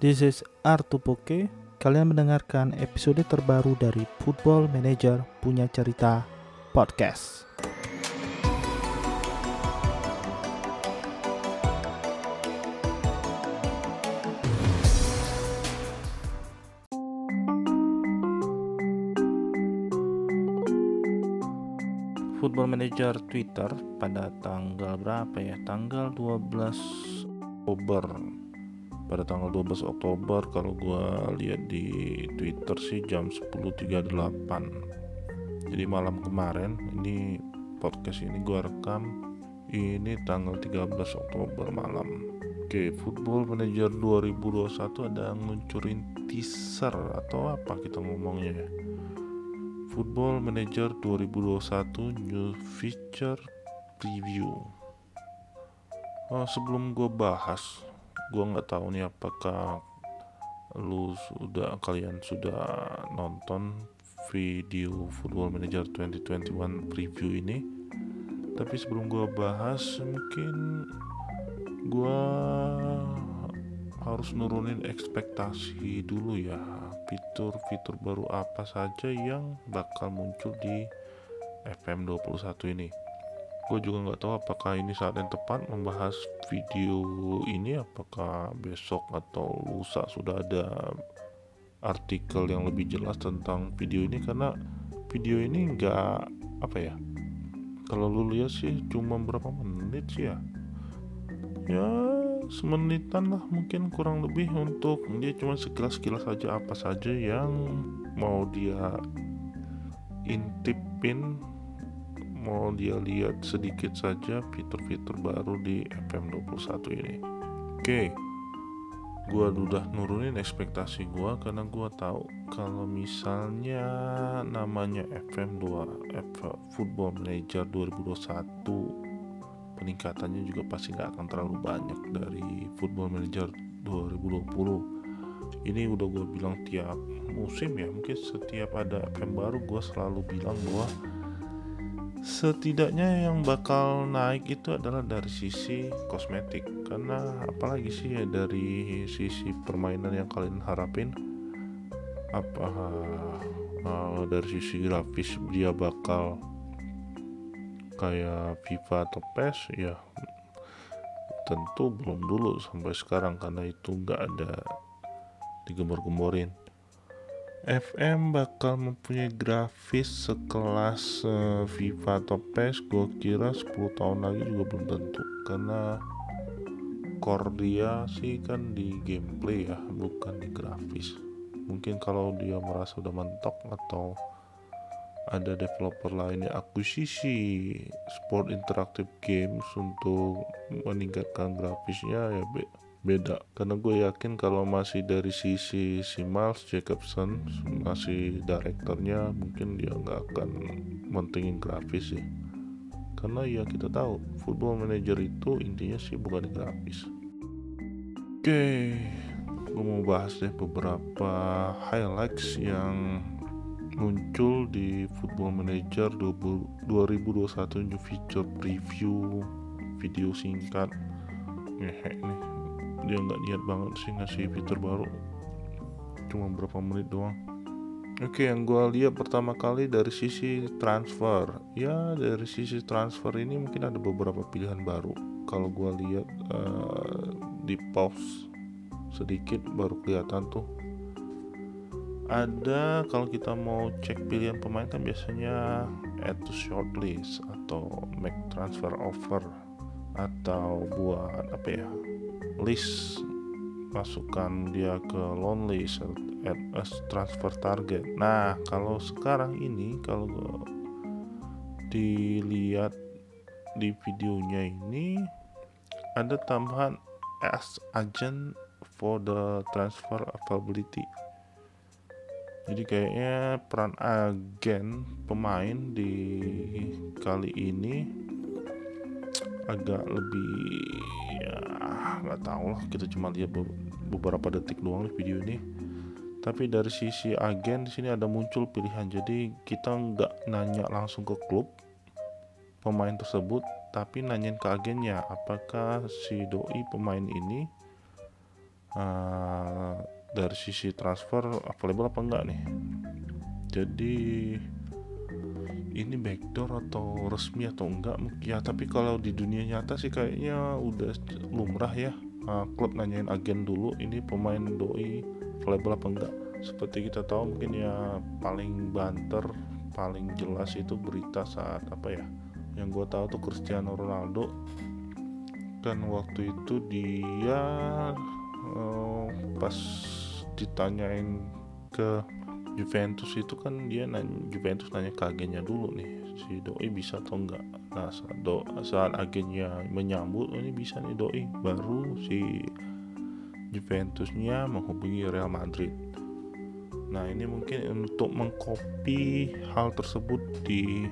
This is Artupoke. Kalian mendengarkan episode terbaru dari Football Manager Punya Cerita Podcast. Football Manager Twitter pada tanggal berapa ya? Tanggal 12 Oktober. Pada tanggal 12 Oktober kalau gua lihat di Twitter sih jam 10.38. Jadi malam kemarin ini podcast ini gua rekam ini tanggal 13 Oktober malam. Oke, Football Manager 2021 ada ngeluncurin teaser atau apa kita ngomongnya ya? Football Manager 2021 New Feature Preview. Oh, sebelum gue bahas, gue nggak tahu nih apakah lu sudah kalian sudah nonton video Football Manager 2021 preview ini. Tapi sebelum gue bahas, mungkin gue harus nurunin ekspektasi dulu ya fitur-fitur baru apa saja yang bakal muncul di FM21 ini gue juga nggak tahu apakah ini saat yang tepat membahas video ini apakah besok atau lusa sudah ada artikel yang lebih jelas tentang video ini. Karena video ini nggak apa ya kalau lu lihat sih cuma berapa menit sih ya? Ya semenitan lah mungkin kurang lebih untuk dia cuma sekilas-sekilas saja apa saja yang mau dia intipin mau dia lihat sedikit saja fitur-fitur baru di FM21 ini. Oke. Gua udah nurunin ekspektasi gua karena gua tahu kalau misalnya namanya FM2 F Football Manager 2021 peningkatannya juga pasti nggak akan terlalu banyak dari Football Manager 2020 ini udah gue bilang tiap musim ya mungkin setiap ada FM baru gue selalu bilang bahwa setidaknya yang bakal naik itu adalah dari sisi kosmetik. Karena apalagi sih ya dari sisi permainan yang kalian harapin? Apa uh, dari sisi grafis dia bakal kayak FIFA atau PES? Ya tentu belum dulu sampai sekarang karena itu nggak ada digembor-gemborin FM bakal mempunyai grafis sekelas uh, FIFA atau PES gue kira 10 tahun lagi juga belum tentu. Karena core sih kan di gameplay ya bukan di grafis. Mungkin kalau dia merasa udah mentok atau ada developer lainnya akuisisi sport interactive games untuk meningkatkan grafisnya ya beda. Karena gue yakin kalau masih dari sisi si Miles Jacobson masih direkturnya mungkin dia nggak akan mentingin grafis sih. Karena ya kita tahu football manager itu intinya sih bukan grafis. Oke gue mau bahas deh beberapa highlights yang muncul di Football Manager 2021 new feature preview video singkat. Ngehe nih dia nggak niat banget sih ngasih fitur baru. Cuma berapa menit doang. Oke, yang gue lihat pertama kali dari sisi transfer, ya dari sisi transfer ini mungkin ada beberapa pilihan baru. Kalau gue lihat uh, di pause sedikit baru kelihatan tuh. Ada kalau kita mau cek pilihan pemain kan biasanya add to shortlist atau make transfer offer atau buat apa ya list masukkan dia ke loan list add as transfer target. Nah kalau sekarang ini kalau dilihat di videonya ini ada tambahan as agent for the transfer availability. Jadi kayaknya peran agen pemain di kali ini agak lebih ya nggak tahu lah. Kita cuma lihat beberapa detik doang di video ini. Tapi dari sisi agen di sini ada muncul pilihan. Jadi kita nggak nanya langsung ke klub pemain tersebut tapi nanyain ke agennya apakah si doi pemain ini uh, dari sisi transfer available apa enggak nih? Jadi ini backdoor atau resmi atau enggak ya tapi kalau di dunia nyata sih kayaknya udah lumrah ya. Uh, klub nanyain agen dulu ini pemain doi available apa enggak. Seperti kita tahu mungkin ya paling banter paling jelas itu berita saat apa ya yang gue tahu tuh Cristiano Ronaldo. Kan waktu itu dia uh, pas ditanyain ke Juventus itu kan dia nanya, Juventus nanya ke agennya dulu nih si doi bisa atau enggak. Nah saat, do, saat agennya menyambut oh, ini bisa nih doi. Baru si Juventusnya menghubungi Real Madrid. Nah ini mungkin untuk mengcopy hal tersebut di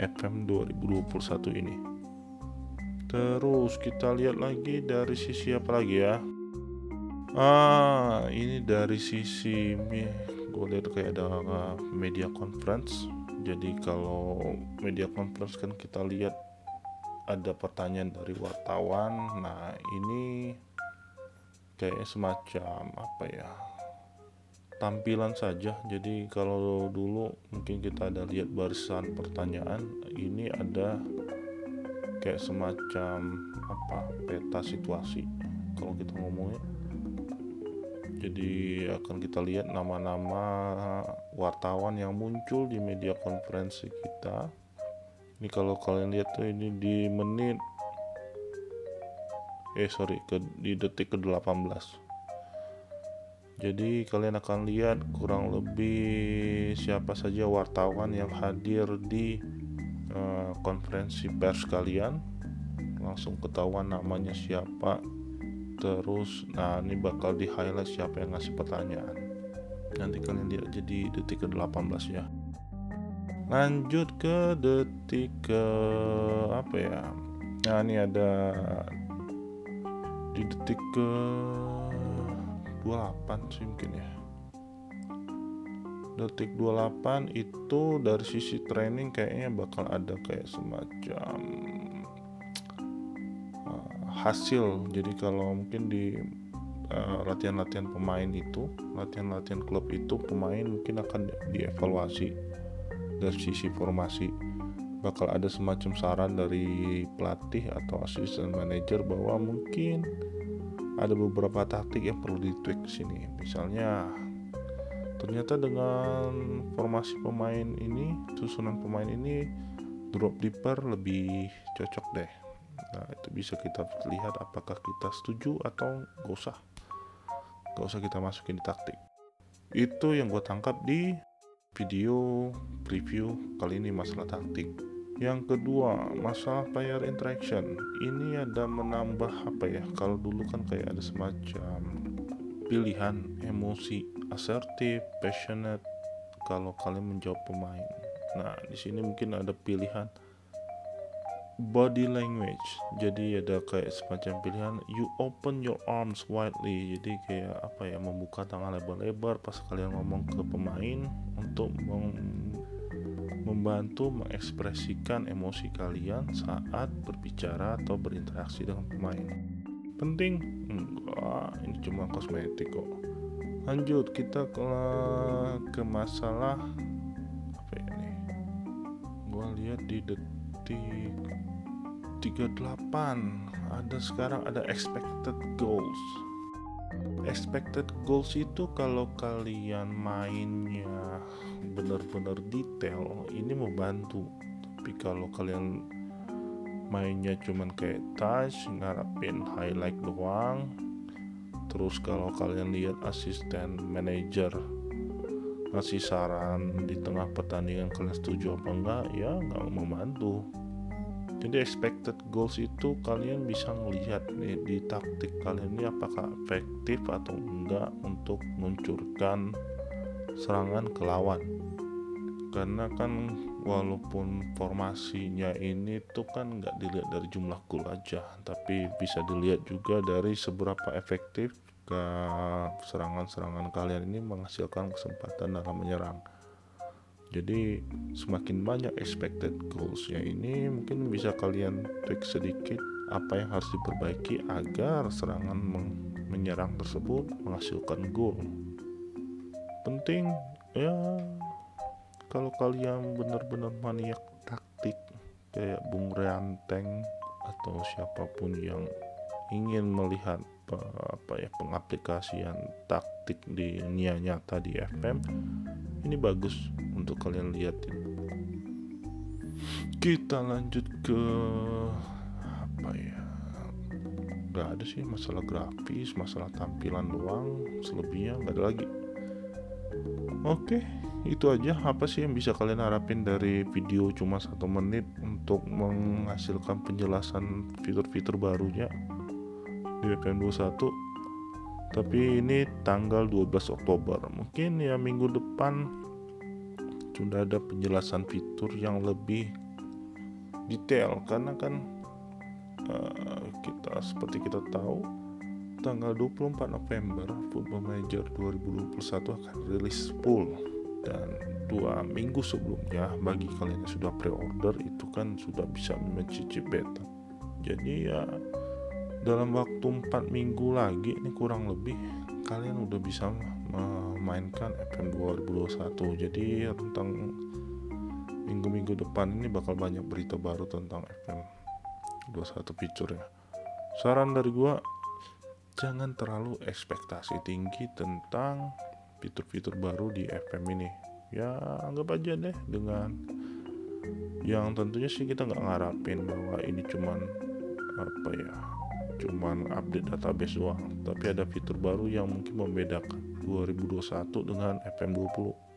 FM 2021 ini. Terus kita lihat lagi dari sisi apa lagi ya ah ini dari sisi gue lihat kayak ada media conference. Jadi kalau media conference kan kita lihat ada pertanyaan dari wartawan. Nah ini kayak semacam apa ya tampilan saja. Jadi kalau dulu mungkin kita ada lihat barisan pertanyaan ini ada kayak semacam apa peta situasi. Kalau kita ngomongnya jadi akan kita lihat nama-nama wartawan yang muncul di media konferensi kita. Ini kalau kalian lihat tuh ini di menit eh sorry ke di detik ke 18 jadi kalian akan lihat kurang lebih siapa saja wartawan yang hadir di uh, konferensi pers kalian. Langsung ketahuan namanya siapa terus nah ini bakal di highlight siapa yang ngasih pertanyaan. Nanti kalian lihat jadi detik ke 18 ya. Lanjut ke detik ke apa ya? Nah ini ada di detik ke 28 sih mungkin ya. Detik 28 itu dari sisi training kayaknya bakal ada kayak semacam hasil. Jadi kalau mungkin di eh, latihan-latihan pemain itu latihan-latihan klub itu pemain mungkin akan dievaluasi dari sisi formasi. Bakal ada semacam saran dari pelatih atau asisten manajer bahwa mungkin ada beberapa taktik yang perlu ditweak sini. Misalnya ternyata dengan formasi pemain ini susunan pemain ini drop deeper lebih cocok deh Nah, itu bisa kita lihat apakah kita setuju atau gak usah. Gak usah kita masukin di taktik. Itu yang gue tangkap di video preview kali ini masalah taktik. Yang kedua, masalah player interaction. Ini ada menambah apa ya? Kalau dulu kan kayak ada semacam pilihan emosi assertif, passionate kalau kalian menjawab pemain. Nah, di sini mungkin ada pilihan body language. Jadi ada kayak semacam pilihan you open your arms widely. Jadi kayak apa ya membuka tangan lebar-lebar pas kalian ngomong ke pemain untuk mem membantu mengekspresikan emosi kalian saat berbicara atau berinteraksi dengan pemain. Penting? Enggak ini cuma kosmetik kok. Lanjut kita ke ke masalah apa ya nih? Gua lihat di detik 38 ada sekarang ada expected goals. Expected goals itu kalau kalian mainnya benar-benar detail ini membantu. Tapi kalau kalian mainnya cuman kayak touch ngarapin highlight doang terus kalau kalian lihat asisten manager ngasih saran di tengah pertandingan kalian setuju apa enggak ya nggak membantu jadi expected goals itu kalian bisa melihat nih di taktik kalian ini apakah efektif atau enggak untuk meluncurkan serangan ke lawan. Karena kan walaupun formasinya ini tuh kan nggak dilihat dari jumlah gol aja tapi bisa dilihat juga dari seberapa efektif ke serangan-serangan kalian ini menghasilkan kesempatan dalam menyerang jadi semakin banyak expected goals ya ini mungkin bisa kalian tweak sedikit apa yang harus diperbaiki agar serangan menyerang tersebut menghasilkan gol penting ya kalau kalian benar-benar maniak taktik kayak Bung Reanteng atau siapa pun yang ingin melihat apa ya pengaplikasian taktik di Nia Nyata di FM ini bagus untuk kalian lihatin kita lanjut ke apa ya nggak ada sih masalah grafis masalah tampilan doang selebihnya nggak ada lagi. Oke itu aja. Apa sih yang bisa kalian harapin dari video cuma satu menit untuk menghasilkan penjelasan fitur-fitur barunya di WPM21 tapi ini tanggal 12 Oktober. Mungkin ya minggu depan sudah ada penjelasan fitur yang lebih detail. Karena kan uh, kita seperti kita tahu tanggal 24 November Football Manager 2021 akan rilis full. Dan dua minggu sebelumnya bagi kalian yang sudah pre-order itu kan sudah bisa mencicip beta jadi ya dalam waktu 4 minggu lagi ini kurang lebih kalian udah bisa memainkan FM 2021 jadi tentang minggu-minggu depan ini bakal banyak berita baru tentang FM 21 feature ya saran dari gua jangan terlalu ekspektasi tinggi tentang fitur-fitur baru di FM ini. Ya anggap aja deh dengan yang tentunya sih kita nggak ngarapin bahwa ini cuman apa ya cuman update database doang. Tapi ada fitur baru yang mungkin membedakan 2021 dengan FM 20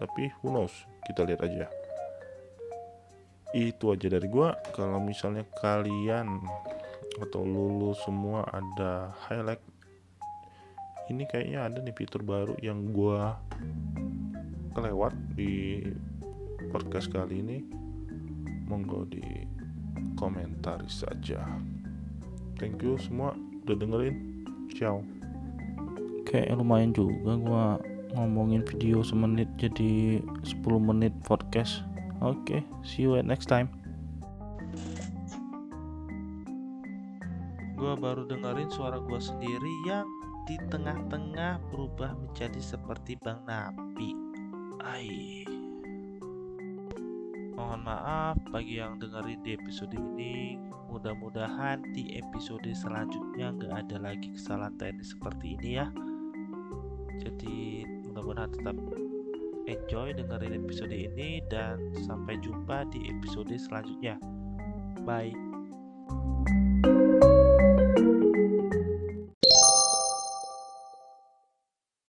tapi who knows? Kita lihat aja. Itu aja dari gua. Kalau misalnya kalian atau lulus semua ada highlight ini kayaknya ada nih fitur baru yang gua kelewat di podcast kali ini. Monggo di komentari saja thank you semua udah dengerin ciao kayak lumayan juga gua ngomongin video semenit jadi 10 menit podcast oke okay, see you at next time gua baru dengerin suara gua sendiri yang di tengah-tengah berubah menjadi seperti Bang Napi. Ai. Mohon maaf bagi yang dengerin di episode ini. Mudah-mudahan di episode selanjutnya nggak ada lagi kesalahan teknis seperti ini ya. Jadi mudah-mudahan tetap enjoy dengerin episode ini dan sampai jumpa di episode selanjutnya. Bye.